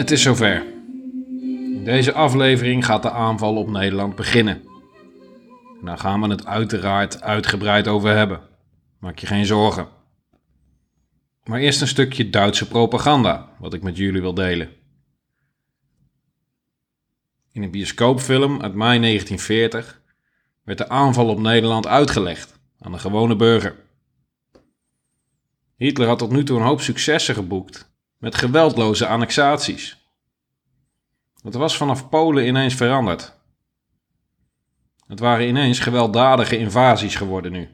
Het is zover. In deze aflevering gaat de aanval op Nederland beginnen. En daar gaan we het uiteraard uitgebreid over hebben. Maak je geen zorgen. Maar eerst een stukje Duitse propaganda, wat ik met jullie wil delen. In een bioscoopfilm uit mei 1940 werd de aanval op Nederland uitgelegd aan de gewone burger. Hitler had tot nu toe een hoop successen geboekt met geweldloze annexaties. Het was vanaf Polen ineens veranderd. Het waren ineens gewelddadige invasies geworden nu.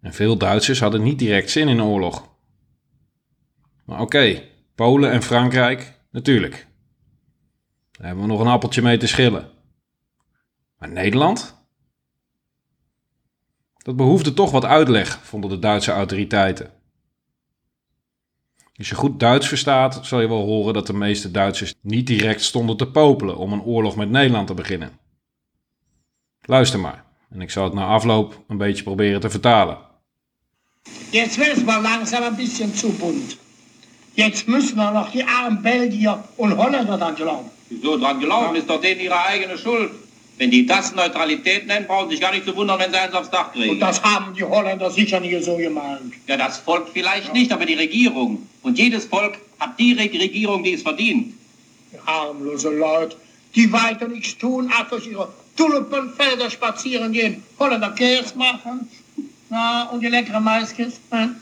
En veel Duitsers hadden niet direct zin in oorlog. Maar oké, Polen en Frankrijk, natuurlijk. Daar hebben we nog een appeltje mee te schillen. Maar Nederland? Dat behoefde toch wat uitleg, vonden de Duitse autoriteiten. Als je goed Duits verstaat, zal je wel horen dat de meeste Duitsers niet direct stonden te popelen om een oorlog met Nederland te beginnen. Luister maar, en ik zal het na afloop een beetje proberen te vertalen. Jetzt wird es mal langsam ein bisschen zu bunt. Jetzt müssen wir noch die armen Belgier und Holländer dann glauben. Wieso dran glauben, ist doch denen ihre eigene Schuld. Wenn die das Neutralität nennen, brauchen sie sich gar nicht zu wundern, wenn sie eins aufs Dach kriegen. Und das haben die Holländer sicher nicht so gemeint. ja, das Volk vielleicht nicht, aber die Regierung. Und jedes Volk hat die Re- Regierung, die es verdient. Die harmlose Leute, die weiter nichts tun, als durch ihre Tulpenfelder spazieren gehen, Holländer Käse machen. Na, und die leckere Maiskes. Hm?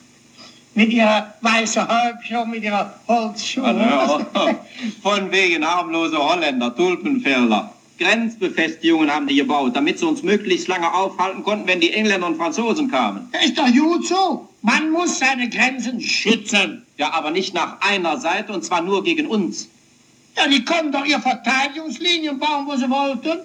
Mit ihrer weißen Häubchen, mit ihrer Holzschuhe. Ja, von wegen harmlose Holländer, Tulpenfelder. Grenzbefestigungen haben die gebaut, damit sie uns möglichst lange aufhalten konnten, wenn die Engländer und Franzosen kamen. Ist doch gut so. Man muss seine Grenzen schützen. Ja, aber nicht nach einer Seite und zwar nur gegen uns. Ja, die können doch ihre Verteidigungslinien bauen, wo sie wollten.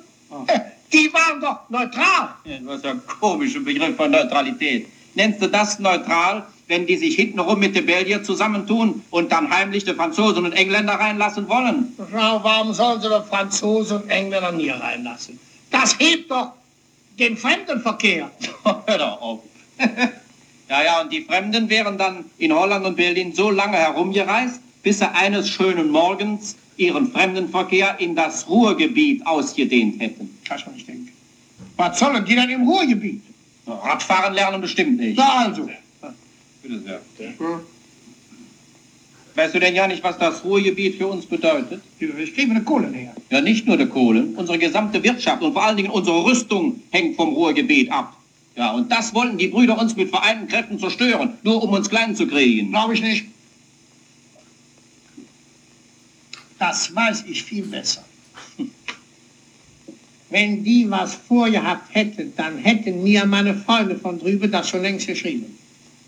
Äh, Die waren doch neutral. Ja, Du hast ja einen komischen Begriff von Neutralität. Nennst du das neutral, wenn die sich hintenrum mit den Belgier zusammentun und dann heimlich die Franzosen und Engländer reinlassen wollen? Na, warum sollen sie die Franzosen und Engländer nie reinlassen? Das hebt doch den Fremdenverkehr. Hör doch auf. ja, ja, und die Fremden wären dann in Holland und Berlin so lange herumgereist, bis sie eines schönen Morgens ihren Fremdenverkehr in das Ruhrgebiet ausgedehnt hätten. Kannst du nicht denken. Was sollen die denn im Ruhrgebiet? Radfahren lernen bestimmt nicht. Na also. Bitte sehr. Weißt du denn ja nicht, was das Ruhrgebiet für uns bedeutet? Ich kriege eine Kohle näher. Ja, nicht nur die Kohlen. Unsere gesamte Wirtschaft und vor allen Dingen unsere Rüstung hängt vom Ruhrgebiet ab. Ja, und das wollten die Brüder uns mit vereinten Kräften zerstören, nur um uns klein zu kriegen. Glaube ich nicht. Das weiß ich viel besser. Wenn die was vorgehabt hätten, dann hätten mir meine Freunde von drüben das schon längst geschrieben.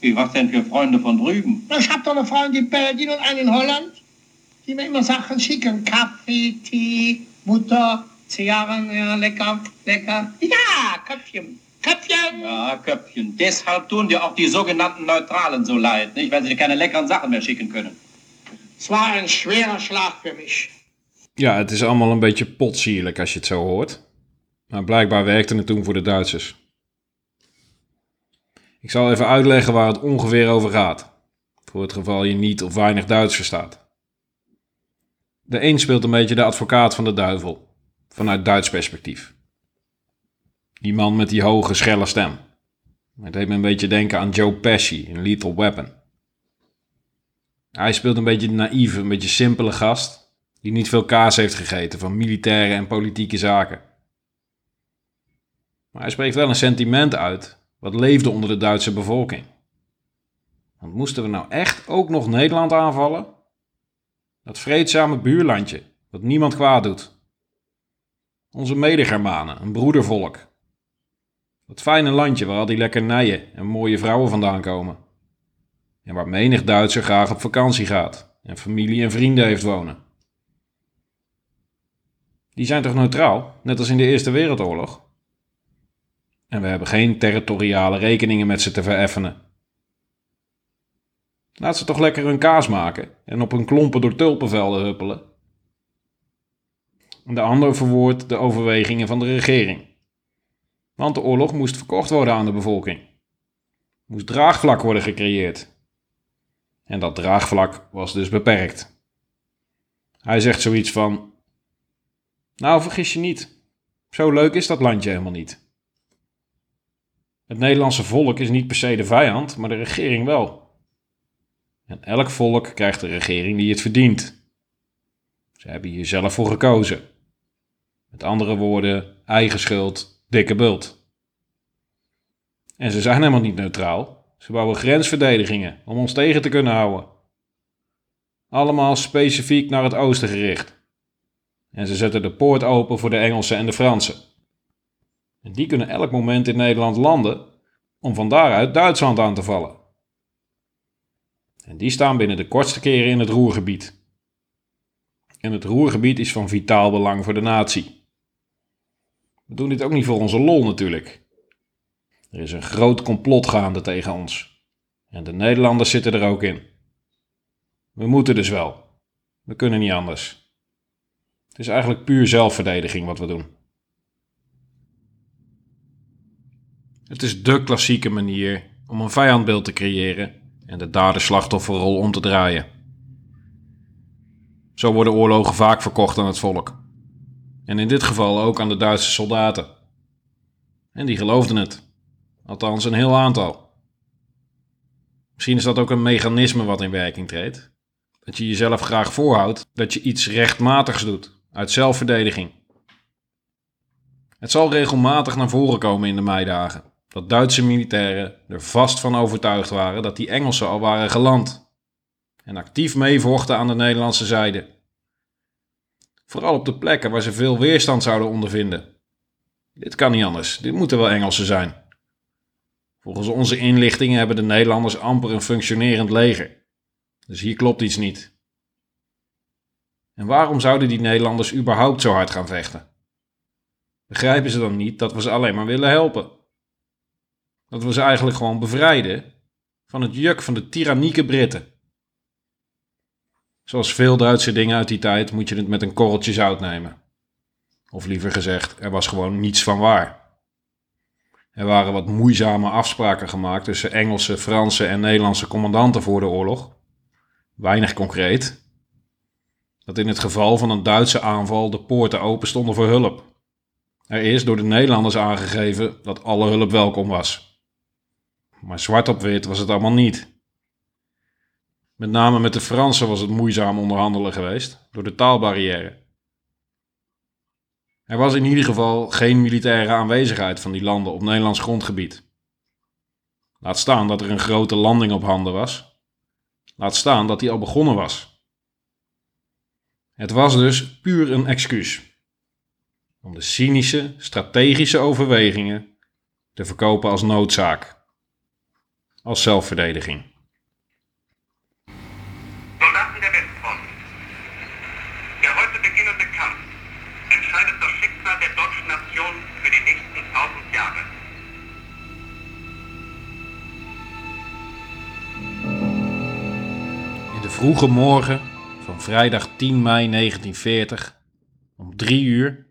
Wie, was denn für Freunde von drüben? Na, Ich habe doch eine Freundin in Belgien und einen in Holland, die mir immer Sachen schicken. Kaffee, Tee, Butter, Zigarren, ja, lecker, lecker. Ja, Köpfchen, Köpfchen. Ja, Köpfchen. Deshalb tun dir auch die sogenannten Neutralen so leid, nicht? Weil sie dir keine leckeren Sachen mehr schicken können. Es war ein schwerer Schlag für mich. Ja, het is allemaal een beetje potsierlijk als je het zo hoort. Maar blijkbaar werkte het toen voor de Duitsers. Ik zal even uitleggen waar het ongeveer over gaat. Voor het geval je niet of weinig Duits verstaat. De een speelt een beetje de advocaat van de duivel. Vanuit Duits perspectief. Die man met die hoge, schelle stem. Het deed me een beetje denken aan Joe Pesci in Lethal Weapon. Hij speelt een beetje de naïeve, een beetje simpele gast die niet veel kaas heeft gegeten van militaire en politieke zaken. Maar hij spreekt wel een sentiment uit wat leefde onder de Duitse bevolking. Want moesten we nou echt ook nog Nederland aanvallen? Dat vreedzame buurlandje, dat niemand kwaad doet. Onze medegermanen, een broedervolk. Dat fijne landje waar al die lekkernijen en mooie vrouwen vandaan komen. En waar menig Duitser graag op vakantie gaat en familie en vrienden heeft wonen. Die zijn toch neutraal, net als in de Eerste Wereldoorlog? En we hebben geen territoriale rekeningen met ze te vereffenen. Laat ze toch lekker hun kaas maken en op hun klompen door tulpenvelden huppelen. De ander verwoordt de overwegingen van de regering. Want de oorlog moest verkocht worden aan de bevolking. Moest draagvlak worden gecreëerd. En dat draagvlak was dus beperkt. Hij zegt zoiets van: Nou, vergis je niet. Zo leuk is dat landje helemaal niet. Het Nederlandse volk is niet per se de vijand, maar de regering wel. En elk volk krijgt de regering die het verdient. Ze hebben hier zelf voor gekozen. Met andere woorden, eigen schuld, dikke bult. En ze zijn helemaal niet neutraal. Ze bouwen grensverdedigingen om ons tegen te kunnen houden. Allemaal specifiek naar het oosten gericht. En ze zetten de poort open voor de Engelsen en de Fransen. En die kunnen elk moment in Nederland landen om van daaruit Duitsland aan te vallen. En die staan binnen de kortste keren in het Roergebied. En het Roergebied is van vitaal belang voor de natie. We doen dit ook niet voor onze lol natuurlijk. Er is een groot complot gaande tegen ons. En de Nederlanders zitten er ook in. We moeten dus wel. We kunnen niet anders. Het is eigenlijk puur zelfverdediging wat we doen. Het is dé klassieke manier om een vijandbeeld te creëren en de dader-slachtofferrol om te draaien. Zo worden oorlogen vaak verkocht aan het volk. En in dit geval ook aan de Duitse soldaten. En die geloofden het. Althans, een heel aantal. Misschien is dat ook een mechanisme wat in werking treedt. Dat je jezelf graag voorhoudt dat je iets rechtmatigs doet, uit zelfverdediging. Het zal regelmatig naar voren komen in de meidagen dat Duitse militairen er vast van overtuigd waren dat die Engelsen al waren geland en actief meevochten aan de Nederlandse zijde. Vooral op de plekken waar ze veel weerstand zouden ondervinden. Dit kan niet anders, dit moeten wel Engelsen zijn. Volgens onze inlichtingen hebben de Nederlanders amper een functionerend leger. Dus hier klopt iets niet. En waarom zouden die Nederlanders überhaupt zo hard gaan vechten? Begrijpen ze dan niet dat we ze alleen maar willen helpen? Dat we ze eigenlijk gewoon bevrijden van het juk van de tyrannieke Britten. Zoals veel Duitse dingen uit die tijd moet je het met een korreltje zout nemen. Of liever gezegd, er was gewoon niets van waar. Er waren wat moeizame afspraken gemaakt tussen Engelse, Franse en Nederlandse commandanten voor de oorlog. Weinig concreet. Dat in het geval van een Duitse aanval de poorten open stonden voor hulp. Er is door de Nederlanders aangegeven dat alle hulp welkom was. Maar zwart op wit was het allemaal niet. Met name met de Fransen was het moeizaam onderhandelen geweest door de taalbarrière. Er was in ieder geval geen militaire aanwezigheid van die landen op Nederlands grondgebied. Laat staan dat er een grote landing op handen was. Laat staan dat die al begonnen was. Het was dus puur een excuus om de cynische, strategische overwegingen te verkopen als noodzaak als zelfverdediging. Soldaten der Westfront. Der heute beginnende Kampf entscheidet das Schicksal der deutschen Nation für die nächsten tausend Jahre. In de vroege morgen van vrijdag 10 mei 1940, om drie uur,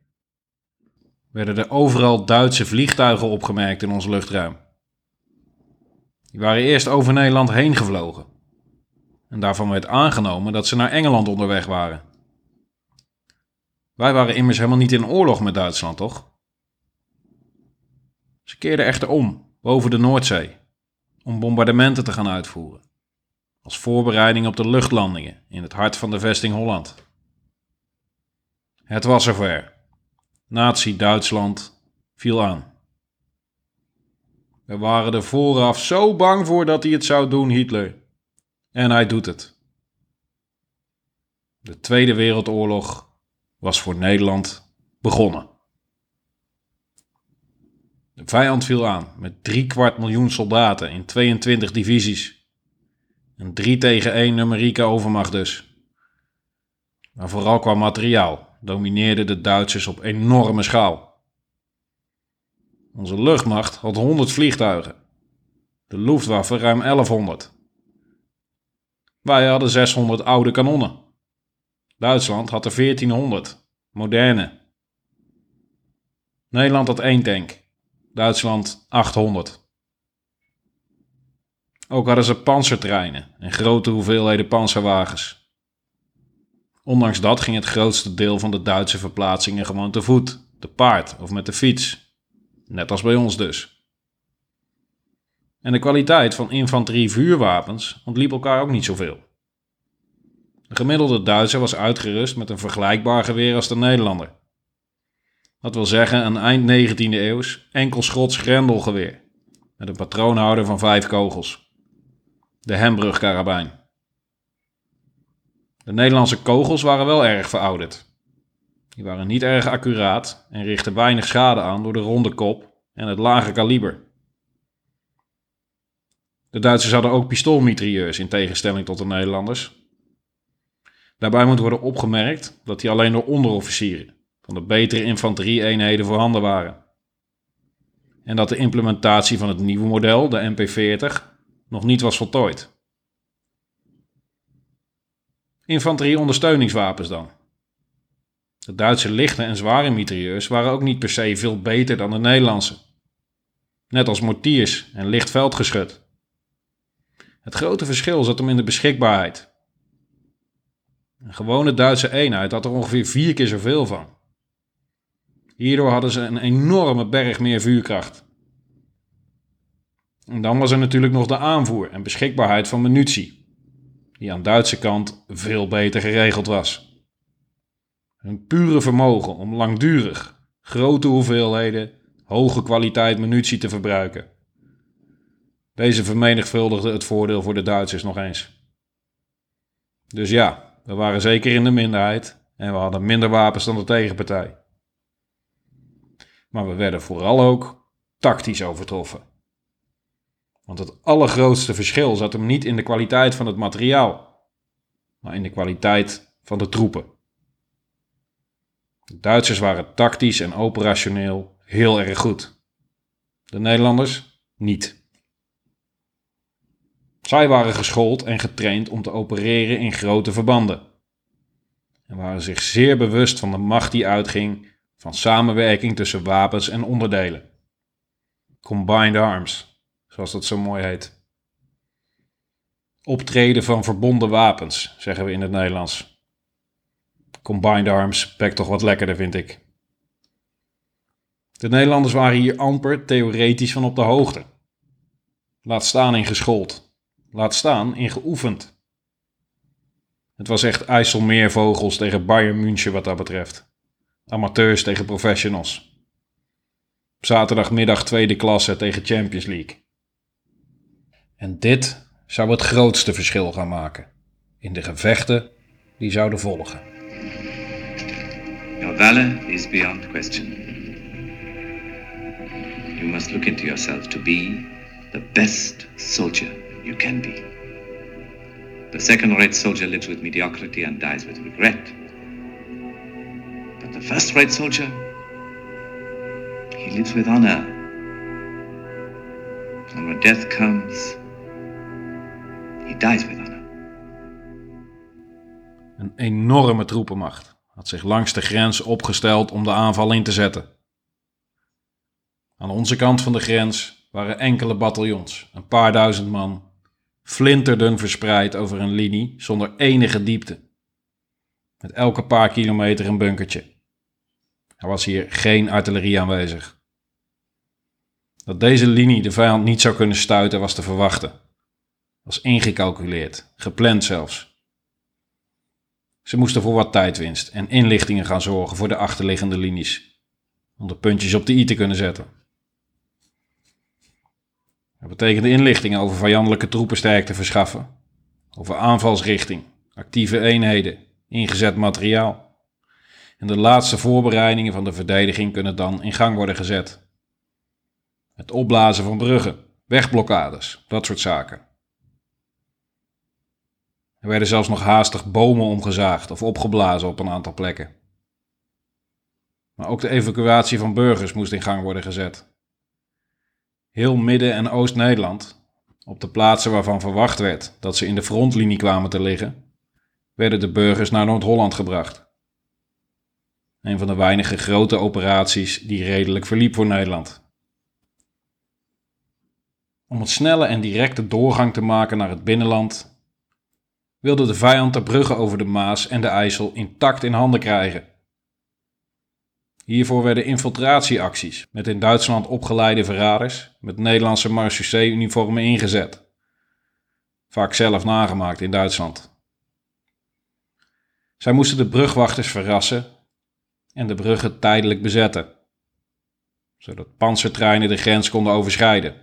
werden er overal Duitse vliegtuigen opgemerkt in ons luchtruim. Die waren eerst over Nederland heen gevlogen. En daarvan werd aangenomen dat ze naar Engeland onderweg waren. Wij waren immers helemaal niet in oorlog met Duitsland, toch? Ze keerden echter om, boven de Noordzee, om bombardementen te gaan uitvoeren. Als voorbereiding op de luchtlandingen in het hart van de vesting Holland. Het was zover. Nazi-Duitsland viel aan. We waren er vooraf zo bang voor dat hij het zou doen, Hitler. En hij doet het. De Tweede Wereldoorlog was voor Nederland begonnen. De vijand viel aan met drie kwart miljoen soldaten in 22 divisies. Een 3 tegen 1 numerieke overmacht dus. Maar vooral qua materiaal domineerden de Duitsers op enorme schaal. Onze luchtmacht had 100 vliegtuigen. De Luftwaffe ruim 1100. Wij hadden 600 oude kanonnen. Duitsland had er 1400, moderne. Nederland had één tank. Duitsland 800. Ook hadden ze panzertreinen en grote hoeveelheden panzerwagens. Ondanks dat ging het grootste deel van de Duitse verplaatsingen gewoon te voet, te paard of met de fiets. Net als bij ons dus. En de kwaliteit van infanterie-vuurwapens ontliep elkaar ook niet zoveel. De gemiddelde Duitser was uitgerust met een vergelijkbaar geweer als de Nederlander. Dat wil zeggen een eind 19e eeuws enkel schots grendelgeweer met een patroonhouder van vijf kogels. De Hembrugkarabijn. De Nederlandse kogels waren wel erg verouderd. Die waren niet erg accuraat en richtten weinig schade aan door de ronde kop en het lage kaliber. De Duitsers hadden ook pistoolmitrailleurs in tegenstelling tot de Nederlanders. Daarbij moet worden opgemerkt dat die alleen door onderofficieren van de betere infanterie-eenheden voorhanden waren. En dat de implementatie van het nieuwe model, de MP40, nog niet was voltooid. Infanterie-ondersteuningswapens dan. De Duitse lichte en zware mitrailleurs waren ook niet per se veel beter dan de Nederlandse. Net als mortiers en licht veldgeschut. Het grote verschil zat hem in de beschikbaarheid. Een gewone Duitse eenheid had er ongeveer vier keer zoveel van. Hierdoor hadden ze een enorme berg meer vuurkracht. En dan was er natuurlijk nog de aanvoer en beschikbaarheid van munitie, die aan Duitse kant veel beter geregeld was. Hun pure vermogen om langdurig grote hoeveelheden hoge kwaliteit munitie te verbruiken. Deze vermenigvuldigde het voordeel voor de Duitsers nog eens. Dus ja, we waren zeker in de minderheid en we hadden minder wapens dan de tegenpartij. Maar we werden vooral ook tactisch overtroffen. Want het allergrootste verschil zat hem niet in de kwaliteit van het materiaal, maar in de kwaliteit van de troepen. De Duitsers waren tactisch en operationeel heel erg goed. De Nederlanders niet. Zij waren geschoold en getraind om te opereren in grote verbanden. En waren zich zeer bewust van de macht die uitging van samenwerking tussen wapens en onderdelen. Combined arms, zoals dat zo mooi heet. Optreden van verbonden wapens, zeggen we in het Nederlands. Combined arms pakt toch wat lekkerder, vind ik. De Nederlanders waren hier amper theoretisch van op de hoogte. Laat staan in geschoold. Laat staan in geoefend. Het was echt IJsselmeervogels tegen Bayern München wat dat betreft. Amateurs tegen professionals. Zaterdagmiddag tweede klasse tegen Champions League. En dit zou het grootste verschil gaan maken in de gevechten die zouden volgen. Your valor is beyond question. You must look into yourself to be the best soldier you can be. The second-rate soldier lives with mediocrity and dies with regret. But the first-rate soldier, he lives with honor. And when death comes, he dies with honor. Een enorme troepenmacht had zich langs de grens opgesteld om de aanval in te zetten. Aan onze kant van de grens waren enkele bataljons, een paar duizend man, flinterdun verspreid over een linie zonder enige diepte. Met elke paar kilometer een bunkertje. Er was hier geen artillerie aanwezig. Dat deze linie de vijand niet zou kunnen stuiten was te verwachten. Was ingecalculeerd, gepland zelfs. Ze moesten voor wat tijdwinst en inlichtingen gaan zorgen voor de achterliggende linies, om de puntjes op de i te kunnen zetten. Dat betekende inlichtingen over vijandelijke troepensterkte verschaffen, over aanvalsrichting, actieve eenheden, ingezet materiaal. En de laatste voorbereidingen van de verdediging kunnen dan in gang worden gezet. Het opblazen van bruggen, wegblokkades, dat soort zaken. Er werden zelfs nog haastig bomen omgezaagd of opgeblazen op een aantal plekken. Maar ook de evacuatie van burgers moest in gang worden gezet. Heel Midden- en Oost-Nederland, op de plaatsen waarvan verwacht werd dat ze in de frontlinie kwamen te liggen, werden de burgers naar Noord-Holland gebracht. Een van de weinige grote operaties die redelijk verliep voor Nederland. Om het snelle en directe doorgang te maken naar het binnenland, wilde de vijand de bruggen over de Maas en de IJssel intact in handen krijgen. Hiervoor werden infiltratieacties met in Duitsland opgeleide verraders met Nederlandse marechaussee-uniformen ingezet. Vaak zelf nagemaakt in Duitsland. Zij moesten de brugwachters verrassen en de bruggen tijdelijk bezetten, zodat panzertreinen de grens konden overschrijden.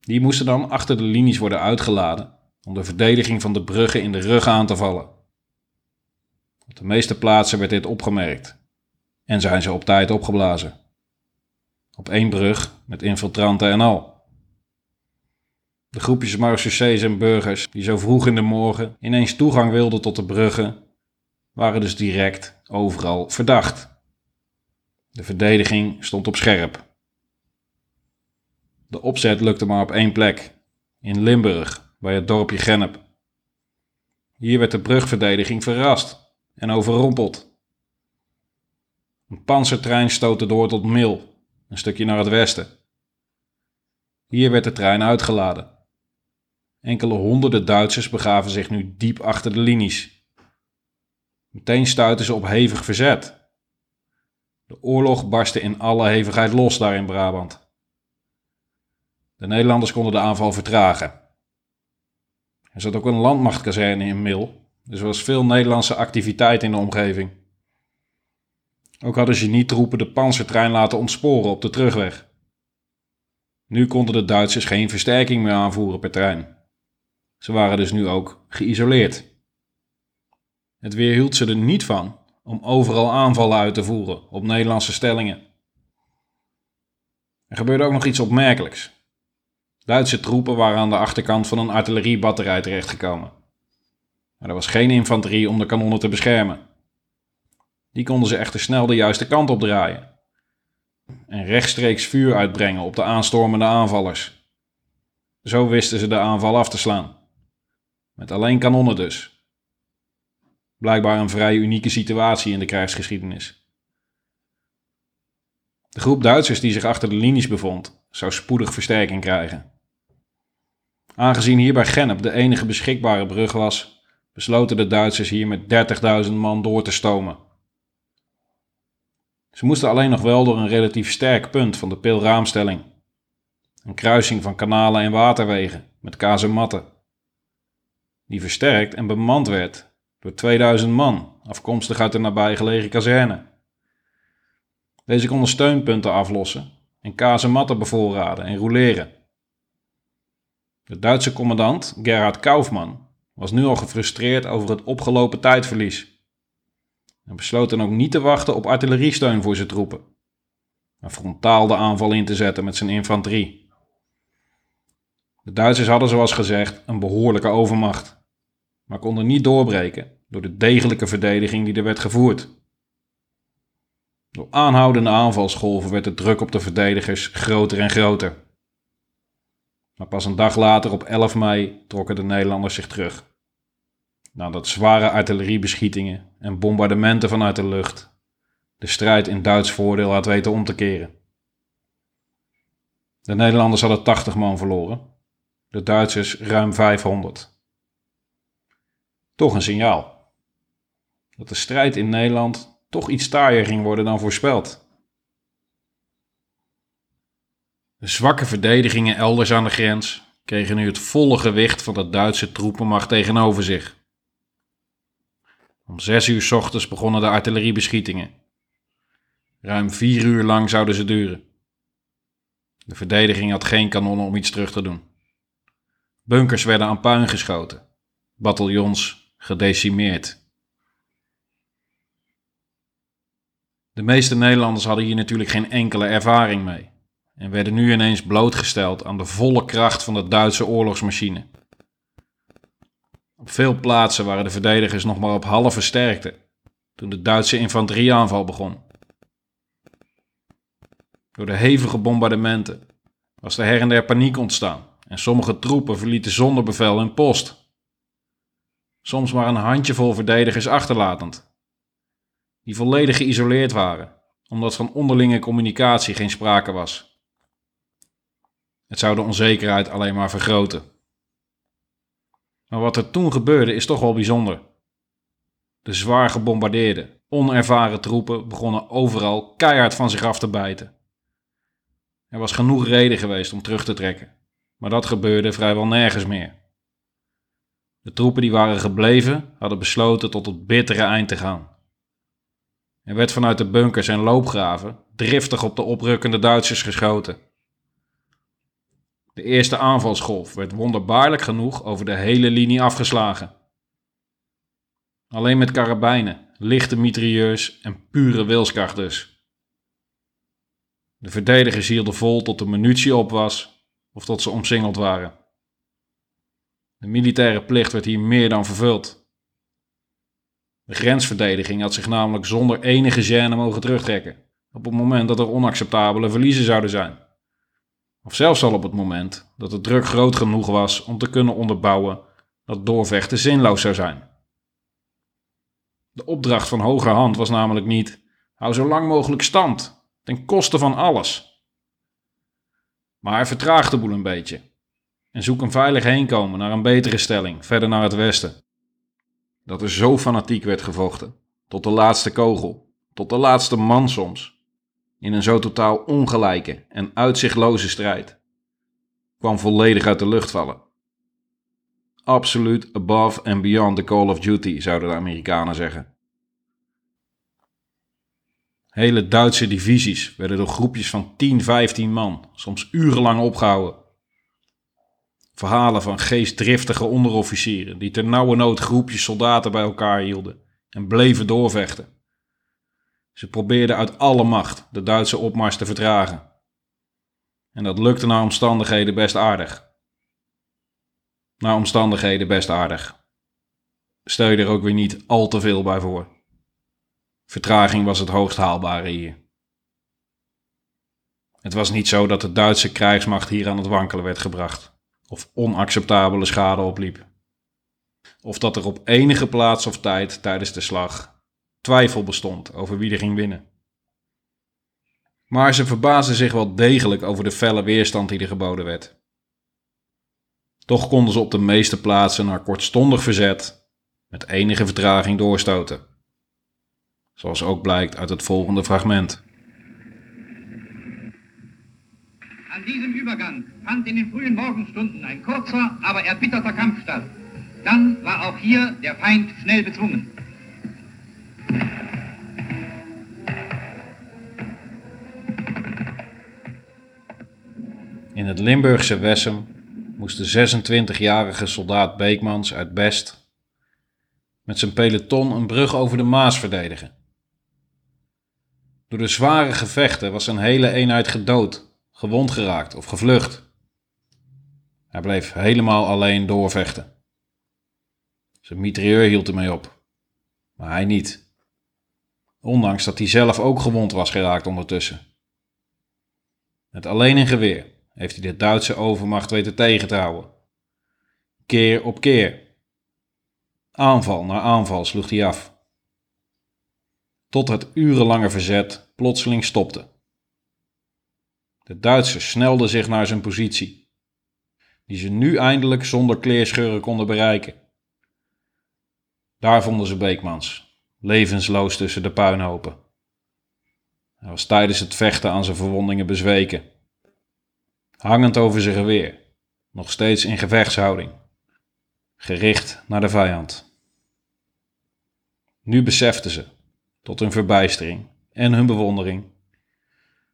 Die moesten dan achter de linies worden uitgeladen om de verdediging van de bruggen in de rug aan te vallen. Op de meeste plaatsen werd dit opgemerkt en zijn ze op tijd opgeblazen. Op één brug met infiltranten en al. De groepjes marechaussees en burgers die zo vroeg in de morgen ineens toegang wilden tot de bruggen, waren dus direct overal verdacht. De verdediging stond op scherp. De opzet lukte maar op één plek, in Limburg, bij het dorpje Gennep. Hier werd de brugverdediging verrast en overrompeld. Een panzertrein stootte door tot Mil, een stukje naar het westen. Hier werd de trein uitgeladen. Enkele honderden Duitsers begaven zich nu diep achter de linies. Meteen stuitten ze op hevig verzet. De oorlog barstte in alle hevigheid los daar in Brabant. De Nederlanders konden de aanval vertragen. Er zat ook een landmachtkazerne in Mil, dus er was veel Nederlandse activiteit in de omgeving. Ook hadden genietroepen de panzertrein laten ontsporen op de terugweg. Nu konden de Duitsers geen versterking meer aanvoeren per trein. Ze waren dus nu ook geïsoleerd. Het weerhield ze er niet van om overal aanvallen uit te voeren op Nederlandse stellingen. Er gebeurde ook nog iets opmerkelijks. Duitse troepen waren aan de achterkant van een artilleriebatterij terechtgekomen. Maar er was geen infanterie om de kanonnen te beschermen. Die konden ze echter snel de juiste kant op draaien en rechtstreeks vuur uitbrengen op de aanstormende aanvallers. Zo wisten ze de aanval af te slaan. Met alleen kanonnen dus. Blijkbaar een vrij unieke situatie in de krijgsgeschiedenis. De groep Duitsers die zich achter de linies bevond, zou spoedig versterking krijgen. Aangezien hier bij Gennep de enige beschikbare brug was, besloten de Duitsers hier met 30.000 man door te stomen. Ze moesten alleen nog wel door een relatief sterk punt van de pilraamstelling. Een kruising van kanalen en waterwegen met kazematten. Die versterkt en bemand werd door 2000 man, afkomstig uit de nabijgelegen kazerne. Deze konden steunpunten aflossen en kazematten bevoorraden en roleren. De Duitse commandant Gerhard Kaufmann was nu al gefrustreerd over het opgelopen tijdverlies. En besloot dan ook niet te wachten op artilleriesteun voor zijn troepen, maar frontaal de aanval in te zetten met zijn infanterie. De Duitsers hadden zoals gezegd een behoorlijke overmacht, maar konden niet doorbreken door de degelijke verdediging die er werd gevoerd. Door aanhoudende aanvalsgolven werd de druk op de verdedigers groter en groter. Maar pas een dag later, op 11 mei, trokken de Nederlanders zich terug. Nadat zware artilleriebeschietingen en bombardementen vanuit de lucht de strijd in Duits voordeel had weten om te keren. De Nederlanders hadden 80 man verloren, de Duitsers ruim 500. Toch een signaal. Dat de strijd in Nederland toch iets taaier ging worden dan voorspeld. De zwakke verdedigingen elders aan de grens kregen nu het volle gewicht van de Duitse troepenmacht tegenover zich. Om zes uur ochtends begonnen de artilleriebeschietingen. Ruim vier uur lang zouden ze duren. De verdediging had geen kanonnen om iets terug te doen. Bunkers werden aan puin geschoten, bataljons gedecimeerd. De meeste Nederlanders hadden hier natuurlijk geen enkele ervaring mee en werden nu ineens blootgesteld aan de volle kracht van de Duitse oorlogsmachine. Op veel plaatsen waren de verdedigers nog maar op halve sterkte toen de Duitse infanterieaanval begon. Door de hevige bombardementen was er her en der paniek ontstaan en sommige troepen verlieten zonder bevel hun post. Soms maar een handjevol verdedigers achterlatend, die volledig geïsoleerd waren, omdat van onderlinge communicatie geen sprake was. Het zou de onzekerheid alleen maar vergroten. Maar wat er toen gebeurde is toch wel bijzonder. De zwaar gebombardeerde, onervaren troepen begonnen overal keihard van zich af te bijten. Er was genoeg reden geweest om terug te trekken, maar dat gebeurde vrijwel nergens meer. De troepen die waren gebleven hadden besloten tot het bittere eind te gaan. Er werd vanuit de bunkers en loopgraven driftig op de oprukkende Duitsers geschoten. De eerste aanvalsgolf werd wonderbaarlijk genoeg over de hele linie afgeslagen. Alleen met karabijnen, lichte mitrailleurs en pure wilskracht dus. De verdedigers hielden vol tot de munitie op was of tot ze omsingeld waren. De militaire plicht werd hier meer dan vervuld. De grensverdediging had zich namelijk zonder enige gêne mogen terugtrekken op het moment dat er onacceptabele verliezen zouden zijn. Of zelfs al op het moment dat de druk groot genoeg was om te kunnen onderbouwen dat doorvechten zinloos zou zijn. De opdracht van hogerhand was namelijk niet: hou zo lang mogelijk stand, ten koste van alles. Maar vertraag de boel een beetje en zoek een veilig heenkomen naar een betere stelling, verder naar het westen. Dat er zo fanatiek werd gevochten, tot de laatste kogel, tot de laatste man soms, in een zo totaal ongelijke en uitzichtloze strijd, kwam volledig uit de lucht vallen. Absoluut above and beyond the call of duty, zouden de Amerikanen zeggen. Hele Duitse divisies werden door groepjes van 10, 15 man, soms urenlang opgehouden. Verhalen van geestdriftige onderofficieren die ter nauwe nood groepjes soldaten bij elkaar hielden en bleven doorvechten. Ze probeerden uit alle macht de Duitse opmars te vertragen. En dat lukte naar omstandigheden best aardig. Naar omstandigheden best aardig. Stel je er ook weer niet al te veel bij voor. Vertraging was het hoogst haalbare hier. Het was niet zo dat de Duitse krijgsmacht hier aan het wankelen werd gebracht, of onacceptabele schade opliep. Of dat er op enige plaats of tijd tijdens de slag twijfel bestond over wie er ging winnen. Maar ze verbaasden zich wel degelijk over de felle weerstand die er geboden werd. Toch konden ze op de meeste plaatsen naar kortstondig verzet met enige vertraging doorstoten. Zoals ook blijkt uit het volgende fragment. An diesem Übergang fand in den frühen Morgenstunden ein kurzer, aber erbitterter Kampf statt. Dann war auch hier der Feind schnell bezwungen. In het Limburgse Wessem moest de 26-jarige soldaat Beekmans uit Best met zijn peloton een brug over de Maas verdedigen. Door de zware gevechten was zijn hele eenheid gedood, gewond geraakt of gevlucht. Hij bleef helemaal alleen doorvechten. Zijn mitrailleur hield ermee op, maar hij niet. Ondanks dat hij zelf ook gewond was geraakt ondertussen. Met alleen een geweer heeft hij de Duitse overmacht weten tegen te houden. Keer op keer. Aanval na aanval sloeg hij af. Tot het urenlange verzet plotseling stopte. De Duitsers snelden zich naar zijn positie, die ze nu eindelijk zonder kleerscheuren konden bereiken. Daar vonden ze Beekmans, levensloos tussen de puinhopen. Hij was tijdens het vechten aan zijn verwondingen bezweken hangend over zijn geweer, nog steeds in gevechtshouding, gericht naar de vijand. Nu beseften ze, tot hun verbijstering en hun bewondering,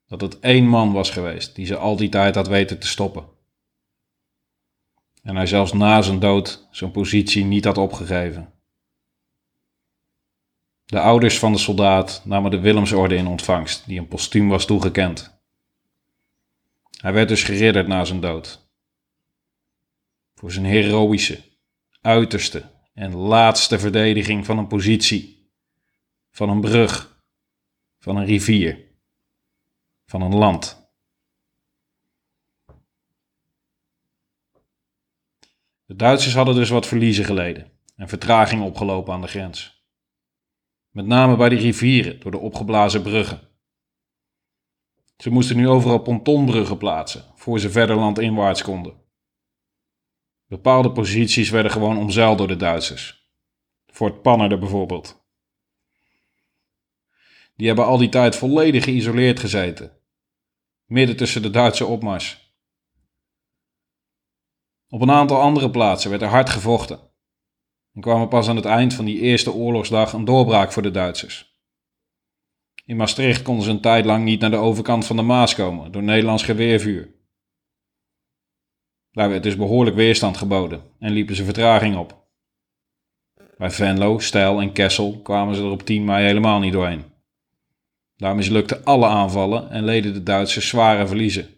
dat het één man was geweest die ze al die tijd had weten te stoppen. En hij zelfs na zijn dood zijn positie niet had opgegeven. De ouders van de soldaat namen de Willemsorde in ontvangst, die een postuum was toegekend. Hij werd dus geridderd na zijn dood. Voor zijn heroïsche, uiterste en laatste verdediging van een positie, van een brug, van een rivier, van een land. De Duitsers hadden dus wat verliezen geleden en vertraging opgelopen aan de grens. Met name bij de rivieren door de opgeblazen bruggen. Ze moesten nu overal pontonbruggen plaatsen, voor ze verder landinwaarts konden. Bepaalde posities werden gewoon omzeild door de Duitsers. Fort Pannerden bijvoorbeeld. Die hebben al die tijd volledig geïsoleerd gezeten. Midden tussen de Duitse opmars. Op een aantal andere plaatsen werd er hard gevochten. En kwam er pas aan het eind van die eerste oorlogsdag een doorbraak voor de Duitsers. In Maastricht konden ze een tijd lang niet naar de overkant van de Maas komen door Nederlands geweervuur. Daar werd dus behoorlijk weerstand geboden en liepen ze vertraging op. Bij Venlo, Stijl en Kessel kwamen ze er op 10 mei helemaal niet doorheen. Daar mislukten alle aanvallen en leden de Duitsers zware verliezen.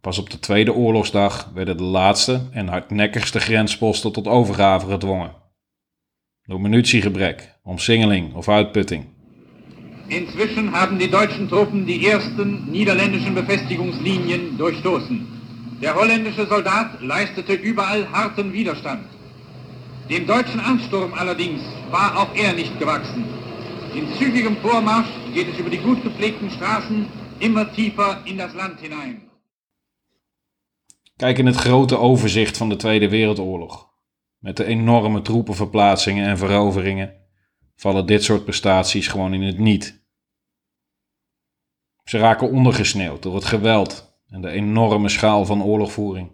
Pas op de tweede oorlogsdag werden de laatste en hardnekkigste grensposten tot overgave gedwongen. Door munitiegebrek, omsingeling of uitputting. Inzwischen haben die deutschen Truppen die ersten niederländischen Befestigungslinien durchstoßen. Der holländische Soldat leistete überall harten Widerstand. Dem deutschen Ansturm allerdings war auch er nicht gewachsen. In zügigem Vormarsch geht es über die gut gepflegten Straßen immer tiefer in das Land hinein. Kijk in het grote overzicht van de Tweede Wereldoorlog. Met de enorme troepenverplaatsingen en veroveringen vallen dit soort prestaties gewoon in het niet. Ze raken ondergesneeuwd door het geweld en de enorme schaal van oorlogvoering.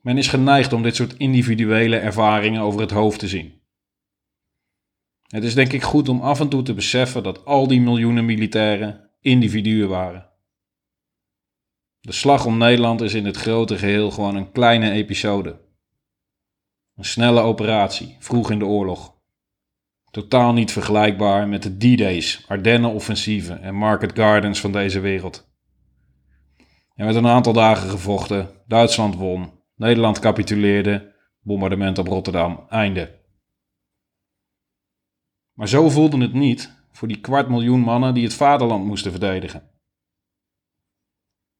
Men is geneigd om dit soort individuele ervaringen over het hoofd te zien. Het is denk ik goed om af en toe te beseffen dat al die miljoenen militairen individuen waren. De slag om Nederland is in het grote geheel gewoon een kleine episode. Een snelle operatie, vroeg in de oorlog. Totaal niet vergelijkbaar met de D-Days, Ardennen-offensieven en Market Gardens van deze wereld. Er werd een aantal dagen gevochten, Duitsland won, Nederland capituleerde, bombardement op Rotterdam, einde. Maar zo voelde het niet voor die kwart miljoen mannen die het vaderland moesten verdedigen.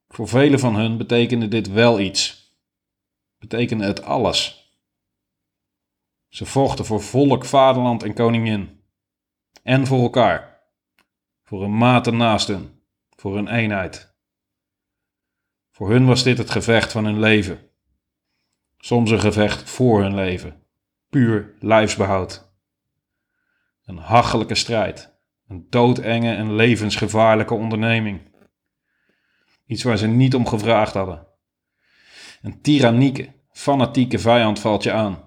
Voor velen van hun betekende dit wel iets. Betekende het alles. Ze vochten voor volk, vaderland en koningin. En voor elkaar. Voor hun maten naast hun. Voor hun eenheid. Voor hun was dit het gevecht van hun leven. Soms een gevecht voor hun leven. Puur lijfsbehoud. Een hachelijke strijd. Een doodenge en levensgevaarlijke onderneming. Iets waar ze niet om gevraagd hadden. Een tyrannieke, fanatieke vijand valt je aan.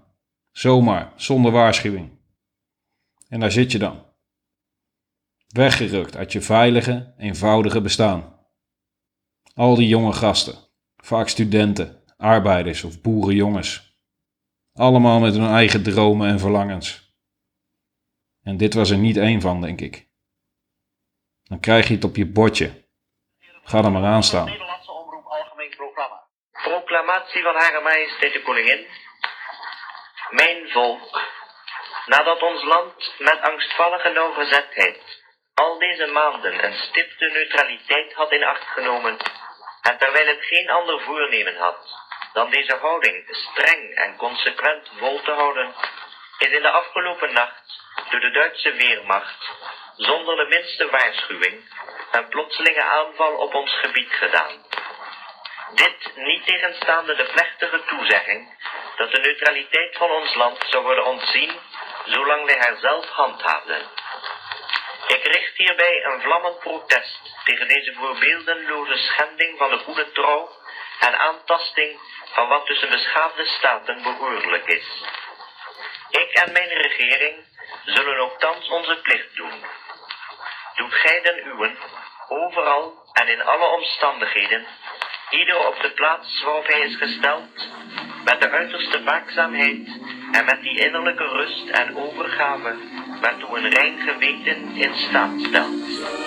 Zomaar, zonder waarschuwing. En daar zit je dan. Weggerukt uit je veilige, eenvoudige bestaan. Al die jonge gasten, vaak studenten, arbeiders of boerenjongens. Allemaal met hun eigen dromen en verlangens. En dit was er niet één van, denk ik. Dan krijg je het op je bordje Ga er maar aan staan. Nederlandse Omroep Algemeen Programma. Proclamatie van Hare Majesteit de Koningin. Mijn volk. Nadat ons land met angstvallige nauwgezetheid al deze maanden een stipte neutraliteit had in acht genomen, en terwijl het geen ander voornemen had dan deze houding streng en consequent vol te houden, is in de afgelopen nacht door de Duitse Weermacht zonder de minste waarschuwing een plotselinge aanval op ons gebied gedaan. Dit niet tegenstaande de plechtige toezegging dat de neutraliteit van ons land zou worden ontzien zolang wij haar zelf handhaafden. Ik richt hierbij een vlammend protest tegen deze voorbeeldenloze schending van de goede trouw en aantasting van wat tussen beschaafde staten behoorlijk is. Ik en mijn regering zullen ook thans onze plicht doen doet gij den uwen, overal en in alle omstandigheden, ieder op de plaats waarop hij is gesteld, met de uiterste waakzaamheid en met die innerlijke rust en overgave waartoe een rein geweten in staat stelt.